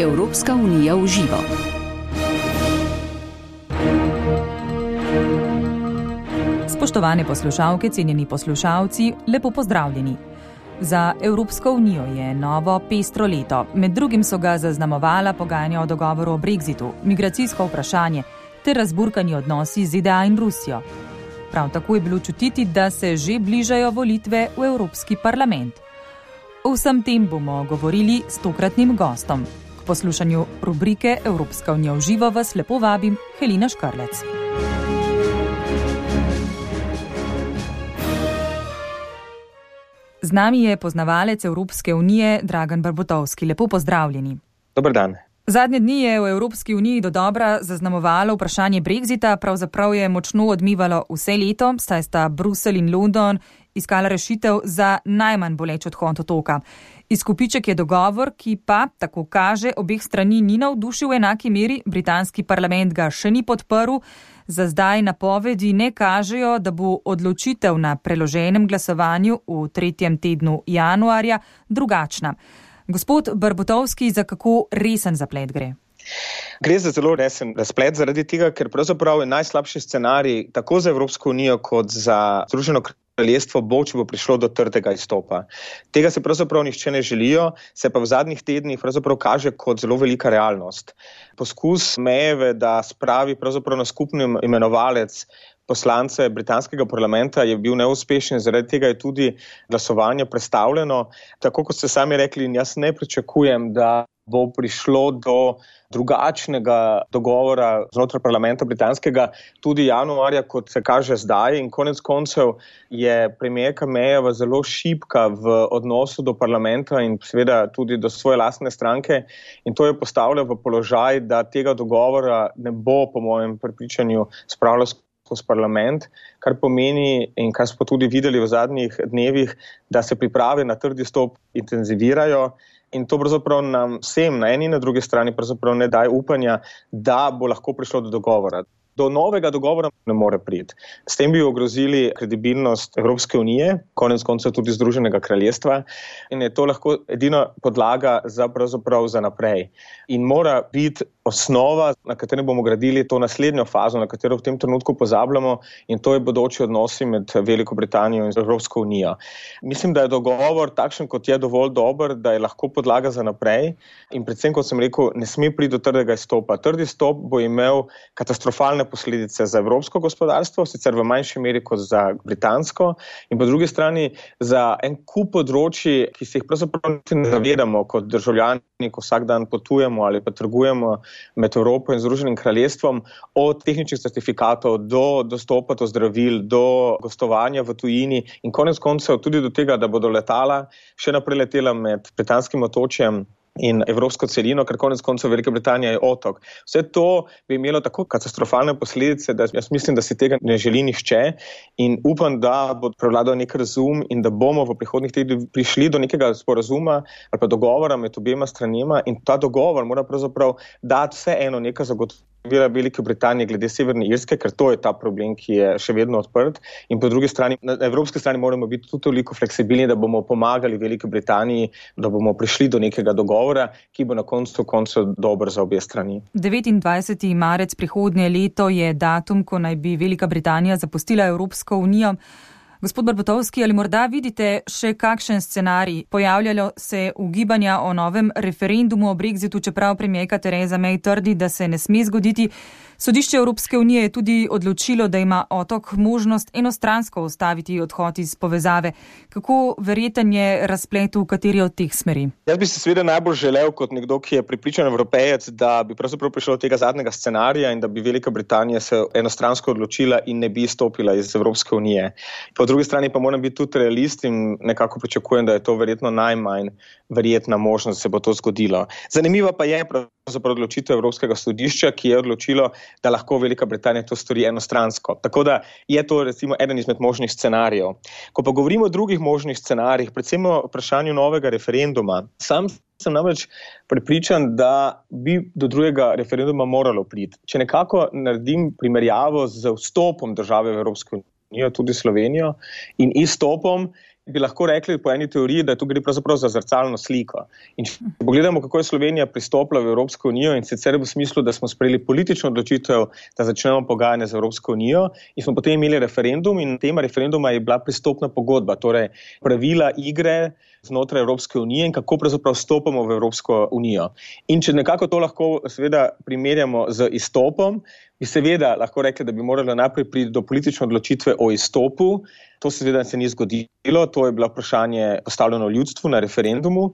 Evropska unija v živo. Spoštovane poslušalke, cenjeni poslušalci, lepo pozdravljeni. Za Evropsko unijo je novo pestro leto. Med drugim so ga zaznamovala pogajanja o dogovoru o brexitu, migracijsko vprašanje ter razburkani odnosi z ZDA in Rusijo. Prav tako je bilo čutiti, da se že bližajo volitve v Evropski parlament. O vsem tem bomo govorili s tokratnim gostom. Poslušanju rubrike Evropska unija v živo vas lepo vabim Helina Škrlec. Z nami je poznavalec Evropske unije Dragan Barbotovski. Lepo pozdravljeni. Dobar dan. Zadnje dni je v Evropski uniji do dobra zaznamovalo vprašanje Brexita, pravzaprav je močno odmivalo vse leto, saj sta Bruselj in London iskala rešitev za najmanj boleč odhod otoka. Izkupiček je dogovor, ki pa, tako kaže, obeh strani ni navdušil v enaki meri, britanski parlament ga še ni podprl. Za zdaj napovedi ne kažejo, da bo odločitev na preloženem glasovanju v tretjem tednu januarja drugačna. Gospod Barbotovski, za kako resen zaplet gre? Gre za zelo resen razplet, zaradi tega, ker pravzaprav je najslabši scenarij tako za Evropsko unijo kot za Združeno kraljestvo bo, če bo prišlo do trdega izstopa. Tega se pravzaprav nišče ne želijo, se pa v zadnjih tednih pravzaprav kaže kot zelo velika realnost. Poskus Mejeve, da spravi pravzaprav na skupni imenovalec poslance britanskega parlamenta je bil neuspešen, zaradi tega je tudi glasovanje predstavljeno. Tako kot ste sami rekli, jaz ne pričakujem, da bo prišlo do drugačnega dogovora znotraj parlamenta britanskega tudi januarja, kot se kaže zdaj. In konec koncev je premijerka Mejeva zelo šipka v odnosu do parlamenta in seveda tudi do svoje lastne stranke. In to je postavlja v položaj, da tega dogovora ne bo, po mojem prepričanju, spravljal skozi parlament, kar pomeni, in kar smo tudi videli v zadnjih dnevih, da se priprave na trdi stop intenzivirajo. In to pravzaprav nam vsem, na eni in na drugi strani, ne daje upanja, da bo lahko prišlo do dogovora. Do novega dogovora ne more priti. S tem bi ogrozili kredibilnost Evropske unije, konec koncev tudi Združenega kraljestva, in je to lahko edina podlaga za, za naprej. In mora biti osnova, na kateri bomo gradili to naslednjo fazo, na katero v tem trenutku pozabljamo, in to je bodoči odnosi med Veliko Britanijo in Evropsko unijo. Mislim, da je dogovor takšen, kot je dovolj dober, da je lahko podlaga za naprej. In predvsem, kot sem rekel, ne sme priti do trdega izstopa. Trdi stop bo imel katastrofalne posledice za evropsko gospodarstvo, sicer v manjši meri kot za britansko, in po drugi strani za en kup področji, ki se jih pravzaprav ne zavedamo kot državljani, ko vsak dan potujemo ali pa trgujemo med Evropo in Združenim kraljestvom, od tehničnih certifikatov do dostopa do zdravil, do gostovanja v tujini in konec koncev tudi do tega, da bodo letala še naprej letela med britanskim otočjem in evropsko celino, ker konec koncev Velika Britanija je otok. Vse to bi imelo tako katastrofalne posledice, da jaz mislim, da si tega ne želi nihče in upam, da bo prevladal nek razum in da bomo v prihodnih tednih prišli do nekega sporazuma ali pa dogovora med obema stranima in ta dogovor mora pravzaprav dati vseeno neka zagotovitev vira Velike Britanije glede Severne Irske, ker to je ta problem, ki je še vedno odprt. In po drugi strani, na evropski strani moramo biti tudi toliko fleksibilni, da bomo pomagali Veliki Britaniji, da bomo prišli do nekega dogovora, ki bo na koncu koncev dober za obe strani. 29. marec prihodnje leto je datum, ko naj bi Velika Britanija zapustila Evropsko unijo. Gospod Barbotovski, ali morda vidite še kakšen scenarij? Pojavljalo se je ugibanja o novem referendumu o Brexitu, čeprav premijeka Tereza May trdi, da se ne sme zgoditi. Sodišče Evropske unije je tudi odločilo, da ima otok možnost enostransko ustaviti odhod iz povezave. Kako verjeten je razplet v kateri od teh smeri? Jaz bi se seveda najbolj želel, kot nekdo, ki je pripričan evropejec, da bi pravzaprav prišlo do tega zadnjega scenarija in da bi Velika Britanija se enostransko odločila in ne bi izstopila iz Evropske unije. Po drugi strani pa moram biti tudi realist in nekako pričakujem, da je to verjetno najmanj verjetna možnost, da se bo to zgodilo. Zanimiva pa je pravzaprav odločitev Evropskega sodišča, ki je odločilo, da lahko Velika Britanija to stori enostransko. Tako da je to recimo eden izmed možnih scenarijev. Ko pa govorimo o drugih možnih scenarijih, predvsem o vprašanju novega referenduma, sam sem namreč prepričan, da bi do drugega referenduma moralo priti. Če nekako naredim primerjavo z vstopom države v Evropsko unijo, tudi Slovenijo, in izstopom, bi lahko rekli po eni teoriji, da tu gre pravzaprav za zrcalno sliko. In če pogledamo, kako je Slovenija pristopila v Evropsko unijo in sicer v smislu, da smo sprejeli politično odločitev, da začnemo pogajanje z Evropsko unijo in smo potem imeli referendum in tema referenduma je bila pristopna pogodba, torej pravila igre znotraj Evropske unije in kako pravzaprav stopamo v Evropsko unijo. In če nekako to lahko seveda primerjamo z izstopom, bi seveda lahko rekli, da bi morali najprej priti do politične odločitve o izstopu. To se seveda se ni zgodilo, to je bilo vprašanje postavljeno ljudstvu na referendumu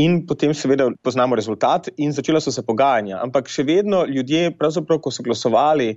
in potem seveda poznamo rezultat in začela so se pogajanja. Ampak še vedno ljudje, pravzaprav, ko so glasovali,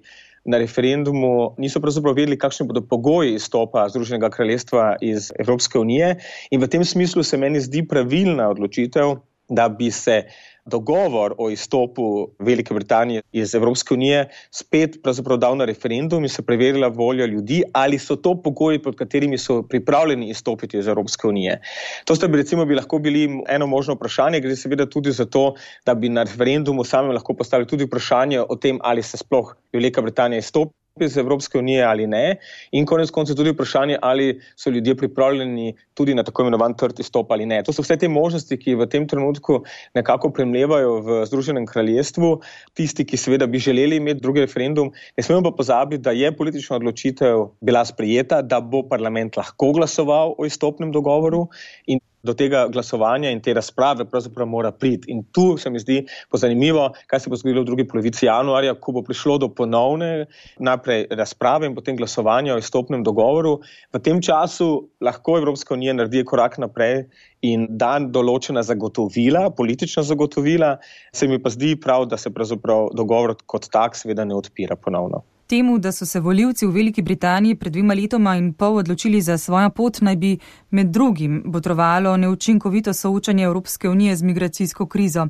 na referendumu niso pravzaprav vedeli, kakšni bodo pogoji izstopa Združenega kraljestva iz Evropske unije. In v tem smislu se meni zdi pravilna odločitev, da bi se dogovor o izstopu Velike Britanije iz Evropske unije spet dal na referendum in se preverila volja ljudi, ali so to pogoji, pod katerimi so pripravljeni izstopiti iz Evropske unije. To sta bi recimo bi lahko bili eno možno vprašanje, gre seveda tudi za to, da bi na referendumu samem lahko postavili tudi vprašanje o tem, ali se sploh Velika Britanija izstopi iz Evropske unije ali ne, in konec koncev tudi vprašanje, ali so ljudje pripravljeni tudi na tako imenovan trd izstop ali ne. To so vse te možnosti, ki v tem trenutku nekako premlevajo v Združenem kraljestvu, tisti, ki seveda bi želeli imeti drugi referendum. Ne smemo pa pozabiti, da je politična odločitev bila sprijeta, da bo parlament lahko glasoval o izstopnem dogovoru in do tega glasovanja in te razprave pravzaprav mora priti. In tu se mi zdi zanimivo, kaj se bo zgodilo v drugi polovici januarja, ko bo prišlo do ponovne najprej razprave in potem glasovanja o izstopnem dogovoru. V tem času lahko Evropska unija naredi korak naprej in da določena zagotovila, politična zagotovila, se mi pa zdi prav, da se pravzaprav dogovor kot tak seveda ne odpira ponovno. Temu, da so se voljivci v Veliki Britaniji pred dvima letoma in pol odločili za svojo pot, naj bi med drugim botrovalo neučinkovito soočanje Evropske unije z migracijsko krizo.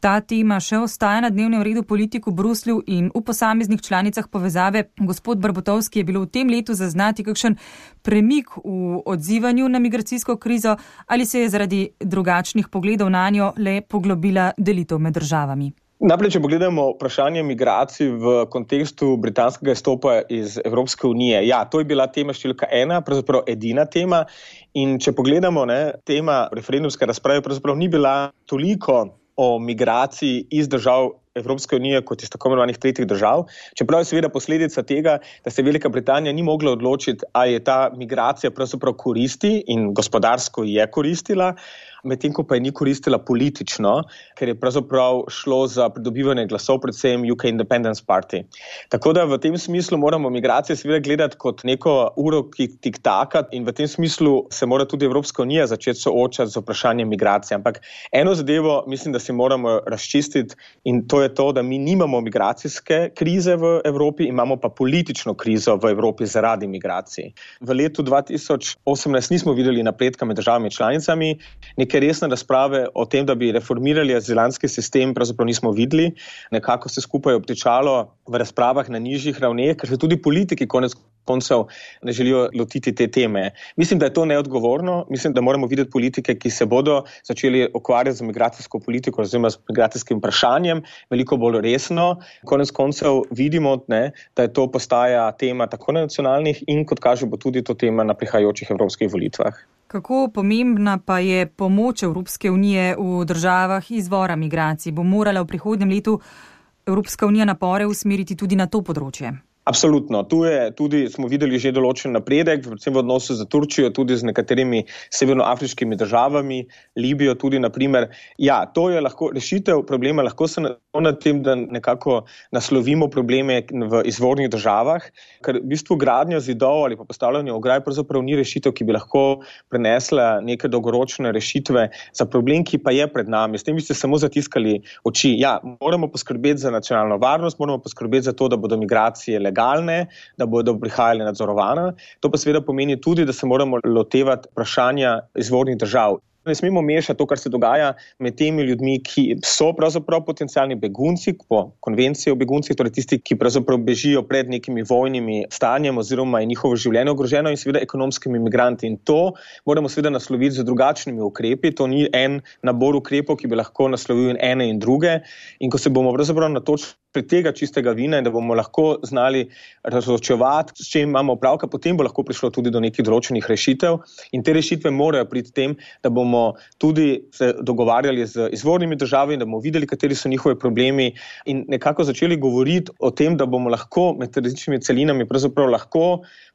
Ta tema še ostaja na dnevnem redu politiku v Bruslju in v posameznih članicah povezave. Gospod Barbotovski je bilo v tem letu zaznati kakšen premik v odzivanju na migracijsko krizo ali se je zaradi drugačnih pogledov na njo le poglobila delitev med državami. Najprej, če pogledamo vprašanje migracij v kontekstu britanskega izstopa iz Evropske unije. Ja, to je bila tema številka ena, pravzaprav edina tema. In če pogledamo, ne, tema referendumske razprave pravzaprav ni bila toliko o migraciji iz držav Evropske unije kot iz tako imenovanih tretjih držav. Čeprav je seveda posledica tega, da se Velika Britanija ni mogla odločiti, ali je ta migracija pravzaprav koristi in gospodarsko je koristila medtem ko pa je ni koristila politično, ker je pravzaprav šlo za pridobivanje glasov, predvsem UK Independence Party. Tako da v tem smislu moramo migracije seveda gledati kot neko uro, ki tik taka, in v tem smislu se mora tudi Evropska unija začeti soočati z vprašanjem migracije. Ampak eno zadevo mislim, da si moramo razčistiti in to je to, da mi nimamo migracijske krize v Evropi, imamo pa politično krizo v Evropi zaradi migracij. V letu 2018 nismo videli napredka med državami članicami, neke resne razprave o tem, da bi reformirali azilanski sistem, pravzaprav nismo videli. Nekako se skupaj obtečalo v razpravah na nižjih ravneh, ker se tudi politiki konec koncev ne želijo lotiti te teme. Mislim, da je to neodgovorno. Mislim, da moramo videti politike, ki se bodo začeli ukvarjati z migracijsko politiko oziroma z migracijskim vprašanjem veliko bolj resno. Konec koncev vidimo, ne, da je to postaja tema tako na nacionalnih in kot kaže bo tudi to tema na prihajajočih evropskih volitvah. Kako pomembna pa je pomoč Evropske unije v državah izvora migracij? Bo morala v prihodnjem letu Evropska unija napore usmeriti tudi na to področje? Absolutno. Tu je tudi, smo videli že določen napredek, predvsem v odnosu z Turčijo, tudi z nekaterimi severnoafriškimi državami, Libijo tudi, naprimer. Ja, to je lahko rešitev problema, lahko se na tem, da nekako naslovimo probleme v izvornih državah, ker v bistvu gradnja zidov ali pa postavljanje ograj pravzaprav ni rešitev, ki bi lahko prenesla neke dolgoročne rešitve za problem, ki pa je pred nami. S tem bi ste samo zatiskali oči. Ja, moramo poskrbeti za nacionalno varnost, moramo poskrbeti za to, da bodo migracije legalne legalne, da bodo prihajali nadzorovana. To pa seveda pomeni tudi, da se moramo lotevati vprašanja izvornih držav. Ne smemo mešati to, kar se dogaja med temi ljudmi, ki so pravzaprav potencijalni begunci, po konvenciji o beguncih, torej tisti, ki pravzaprav bežijo pred nekimi vojnimi stanjem oziroma je njihovo življenje ogroženo, in seveda ekonomskimi imigranti. In to moramo seveda nasloviti z drugačnimi ukrepi. To ni en nabor ukrepov, ki bi lahko naslovil ene in druge. In ko se bomo pravzaprav na točki tega čistega vina in da bomo lahko znali razločevati, s čim imamo opravka, potem bo lahko prišlo tudi do nekih določenih rešitev. In te rešitve morajo priti tem, da bomo tudi se dogovarjali z izvornimi državami, da bomo videli, kateri so njihovi problemi in nekako začeli govoriti o tem, da bomo lahko med različnimi celinami pravzaprav lahko.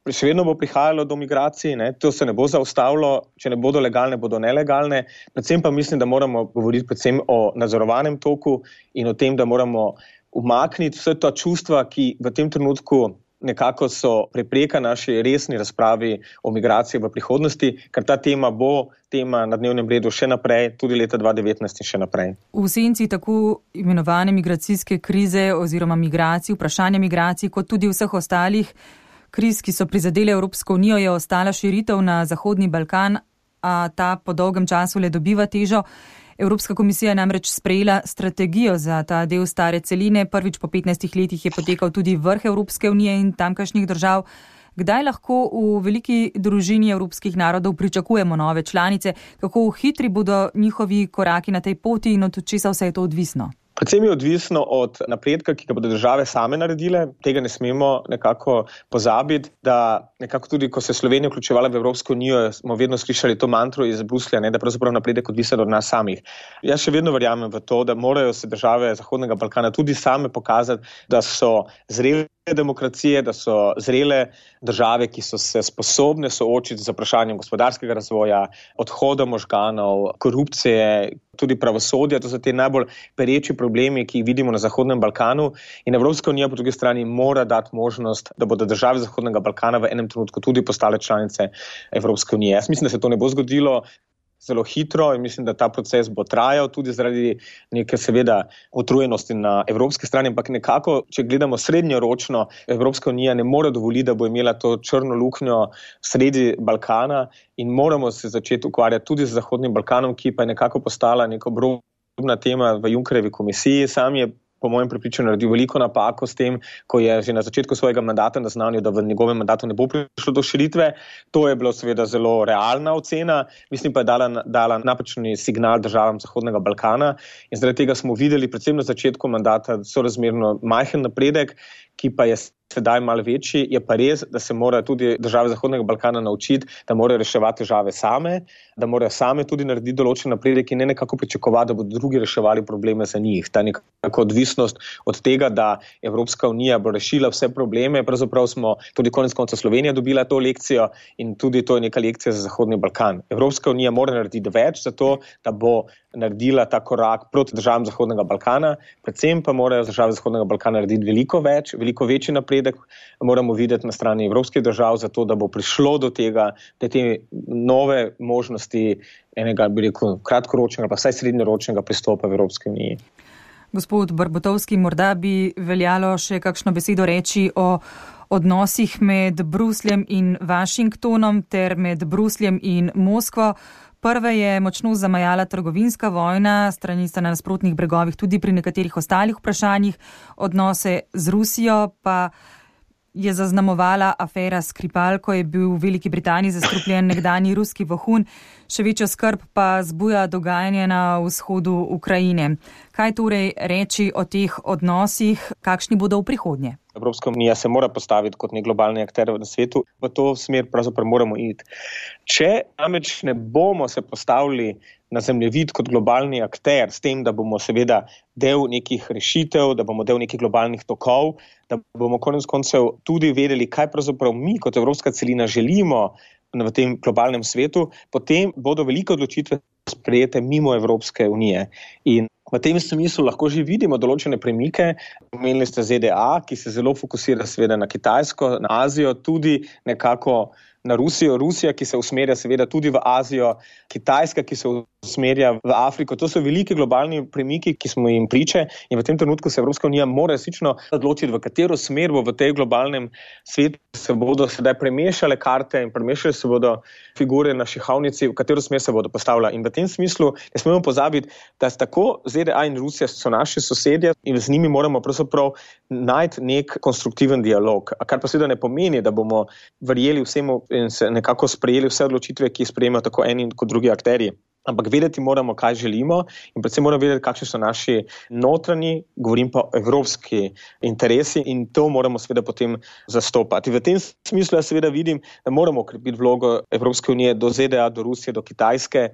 Še vedno bo prihajalo do migracij, ne? to se ne bo zaustavilo, če ne bodo legalne, bodo nelegalne. Predvsem pa mislim, da moramo govoriti predvsem o nadzorovanem toku in o tem, da moramo umakniti vse ta čustva, ki v tem trenutku nekako so prepreka naši resni razpravi o migraciji v prihodnosti, ker ta tema bo tema na dnevnem redu še naprej, tudi leta 2019 in še naprej. V senci tako imenovane migracijske krize oziroma migracij, vprašanja migracij, kot tudi vseh ostalih kriz, ki so prizadele Evropsko unijo, je ostala širitev na Zahodni Balkan, a ta po dolgem času le dobiva težo. Evropska komisija je namreč sprejela strategijo za ta del stare celine. Prvič po 15 letih je potekal tudi vrh Evropske unije in tamkajšnjih držav. Kdaj lahko v veliki družini evropskih narodov pričakujemo nove članice, kako hitri bodo njihovi koraki na tej poti in od česa vse je to odvisno? Predvsem je odvisno od napredka, ki ga bodo države same naredile. Tega ne smemo nekako pozabiti, da nekako tudi, ko se je Slovenija vključevala v Evropsko unijo, smo vedno slišali to mantro iz Bruslja, ne, da pravzaprav napredek odvisen od nas samih. Jaz še vedno verjamem v to, da morajo se države Zahodnega Balkana tudi same pokazati, da so zreli demokracije, da so zrele države, ki so se sposobne soočiti z vprašanjem gospodarskega razvoja, odhoda možganov, korupcije, tudi pravosodja. To so ti najbolj pereči problemi, ki jih vidimo na Zahodnem Balkanu. In Evropska unija po drugi strani mora dati možnost, da bodo države Zahodnega Balkana v enem trenutku tudi postale članice Evropske unije. Jaz mislim, da se to ne bo zgodilo zelo hitro in mislim, da ta proces bo trajal tudi zaradi neke, seveda, utrujenosti na evropski strani, ampak nekako, če gledamo srednjeročno, Evropska unija ne more dovoliti, da bo imela to črno luknjo sredi Balkana in moramo se začeti ukvarjati tudi z Zahodnim Balkanom, ki pa je nekako postala neko obrobna tema v Junkerevi komisiji. Sam je po mojem prepričanju, naredil veliko napako s tem, ko je že na začetku svojega mandata naznanil, da v njegovem mandatu ne bo prišlo do širitve. To je bilo seveda zelo realna ocena, mislim pa je dala, dala napačni signal državam Zahodnega Balkana in zaradi tega smo videli predvsem na začetku mandata sorazmerno majhen napredek, ki pa je sedaj malo večji, je pa res, da se morajo tudi države Zahodnega Balkana naučiti, da morajo reševati težave same, da morajo same tudi narediti določen napredek in ne nekako pričakovati, da bodo drugi reševali probleme za njih. Ta nekako odvisnost od tega, da Evropska unija bo rešila vse probleme, pravzaprav smo tudi konec konca Slovenija dobila to lekcijo in tudi to je neka lekcija za Zahodni Balkan. Evropska unija mora narediti več za to, da bo naredila ta korak proti državam Zahodnega Balkana, predvsem pa morajo države Zahodnega Balkana narediti veliko več, veliko večji napredek moramo videti na strani evropskih držav, zato da bo prišlo do tega, da te nove možnosti enega, bi rekel, kratkoročnega, pa vsaj srednjeročnega pristopa v Evropski uniji. Gospod Barbotovski, morda bi veljalo še kakšno besedo reči o odnosih med Brusljem in Washingtonom ter med Brusljem in Moskvo. Prve je močno zamajala trgovinska vojna, strani sta na nasprotnih bregovih tudi pri nekaterih ostalih vprašanjih, odnose z Rusijo pa je zaznamovala afera Skripal, ko je bil v Veliki Britaniji zastrupljen nekdani ruski vohun, še večjo skrb pa zbuja dogajanje na vzhodu Ukrajine. Kaj torej reči o teh odnosih, kakšni bodo v prihodnje? Evropska unija se mora postaviti kot nek globalni akter v svetu, v to smer pravzaprav moramo iti. Če namreč ne bomo se postavili na zemljevid kot globalni akter, s tem, da bomo seveda del nekih rešitev, da bomo del nekih globalnih tokov, da bomo konec koncev tudi vedeli, kaj pravzaprav mi kot Evropska celina želimo v tem globalnem svetu, potem bodo velike odločitve sprejete mimo Evropske unije. In v tem smislu lahko že vidimo določene premike. Omenili ste ZDA, ki se zelo fokusira seveda na Kitajsko, na Azijo, tudi nekako na Rusijo, Rusija, ki se usmerja seveda tudi v Azijo, Kitajska, ki se usmerja v Afriko. To so veliki globalni premiki, ki smo jim priče in v tem trenutku se Evropska unija mora resnično odločiti, v katero smer bo v tej globalnem svetu se bodo sedaj premešale karte in premešale se bodo figure na šihavnici, v katero smer se bodo postavljale. In v tem smislu ne smemo pozabiti, da so tako ZDA in Rusija so naši sosedje in z njimi moramo pravzaprav najti nek konstruktiven dialog. Kar pa seveda ne pomeni, da bomo verjeli vsemu in se nekako sprejeli vse odločitve, ki jih sprejemajo tako eni kot drugi akteri. Ampak vedeti moramo, kaj želimo, in predvsem moramo vedeti, kakšni so naši notranji, govorim pa evropski interesi, in to moramo seveda potem zastopati. V tem smislu jaz seveda vidim, da moramo okrepiti vlogo Evropske unije do ZDA, do Rusije, do Kitajske,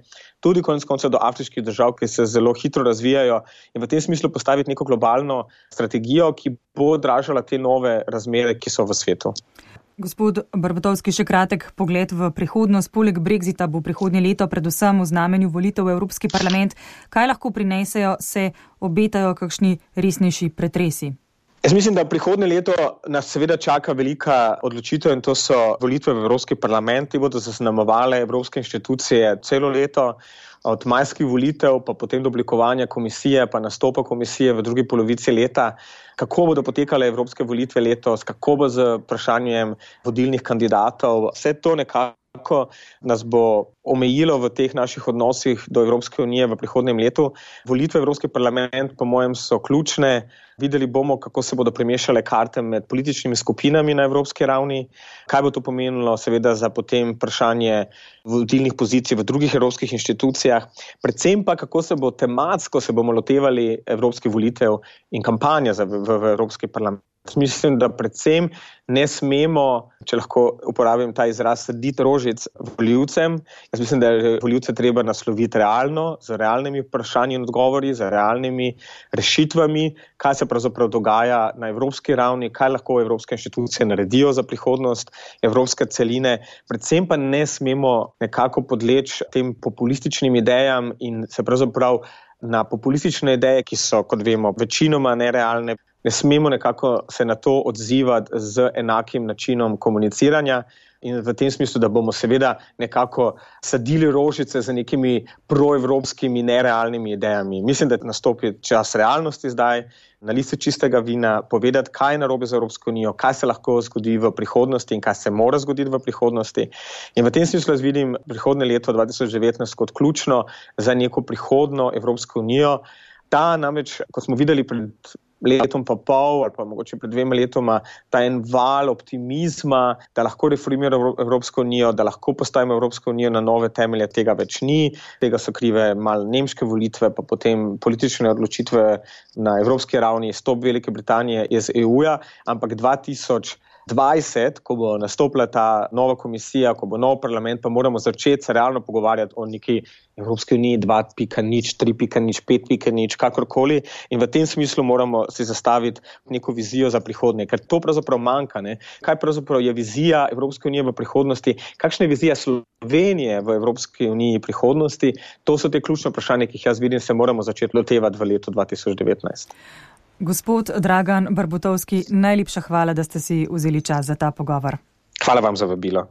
tudi konec koncev do afriških držav, ki se zelo hitro razvijajo, in v tem smislu postaviti neko globalno strategijo, ki bo odražala te nove razmere, ki so v svetu. Gospod Barbatovski, še kratek pogled v prihodnost. Poleg Brexita bo prihodnje leto predvsem v znamenju volitev v Evropski parlament. Kaj lahko prinesejo, se obetajo kakšni resnejši pretresi? Jaz mislim, da prihodnje leto nas seveda čaka velika odločitev in to so volitve v Evropski parlament, ki bodo zaznamovale evropske inštitucije celo leto od majskih volitev, pa potem do oblikovanja komisije, pa nastopa komisije v drugi polovici leta, kako bodo potekale evropske volitve letos, kako bo z vprašanjem vodilnih kandidatov. Vse to nekako kako nas bo omejilo v teh naših odnosih do Evropske unije v prihodnem letu. Volitve v Evropski parlament, po mojem, so ključne. Videli bomo, kako se bodo premešale karte med političnimi skupinami na evropski ravni, kaj bo to pomenilo, seveda, za potem vprašanje vodilnih pozicij v drugih evropskih inštitucijah, predvsem pa, kako se bo tematsko se bomo lotevali evropskih volitev in kampanja v, v, v Evropski parlament. Mislim, da predvsem ne smemo, če lahko uporabim ta izraz, sediti rožic voljivcem. Jaz mislim, da je voljivce treba nasloviti realno, z realnimi vprašanji in odgovori, z realnimi rešitvami, kaj se pravzaprav dogaja na evropski ravni, kaj lahko evropske inštitucije naredijo za prihodnost evropske celine. Predvsem pa ne smemo nekako podleči tem populističnim idejam in se pravzaprav. Na populistične ideje, ki so, kot vemo, večinoma nerealne, ne smemo nekako se na to odzivati z enakim načinom komuniciranja. In v tem smislu, da bomo seveda nekako sadili rožice z nekimi proevropskimi, nerealnimi idejami. Mislim, da nastopi čas realnosti zdaj, na listi čistega vina, povedati, kaj je narobe z Evropsko unijo, kaj se lahko zgodi v prihodnosti in kaj se mora zgoditi v prihodnosti. In v tem smislu jaz vidim prihodne leto 2019 kot ključno za neko prihodno Evropsko unijo. Ta namreč, kot smo videli pred letom pa pol ali pa mogoče pred dvema letoma ta en val optimizma, da lahko reformiramo Evropsko unijo, da lahko postavimo Evropsko unijo na nove temelje, tega več ni. Tega so krive mal nemške volitve, pa potem politične odločitve na evropski ravni, stop Velike Britanije iz EU-ja, ampak 2000. 2020, ko bo nastopila ta nova komisija, ko bo nov parlament, pa moramo začeti se realno pogovarjati o neki Evropski uniji 2.0, 3.0, 5.0, kakorkoli. In v tem smislu moramo si zastaviti neko vizijo za prihodnje, ker to pravzaprav manjka. Ne? Kaj pravzaprav je vizija Evropske unije v prihodnosti, kakšna je vizija Slovenije v Evropski uniji v prihodnosti, to so te ključne vprašanja, ki jih jaz vidim, se moramo začeti lotevati v letu 2019. Gospod Dragan Barbutovski, najlepša hvala, da ste si vzeli čas za ta pogovor. Hvala vam za vabilo.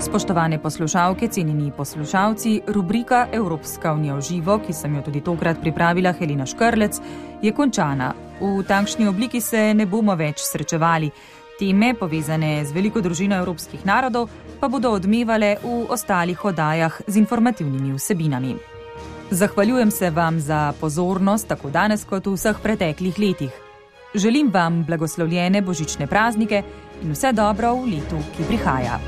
Spoštovane poslušalke, cenjeni poslušalci, rubrika Evropska unija v živo, ki sem jo tudi tokrat pripravila Helena Škrlec, je končana. V takšni obliki se ne bomo več srečevali. Teme, povezane z veliko družino evropskih narodov, pa bodo odmevale v ostalih oddajah z informativnimi vsebinami. Zahvaljujem se vam za pozornost tako danes kot v vseh preteklih letih. Želim vam blagoslovljene božične praznike in vse dobro v letu, ki prihaja.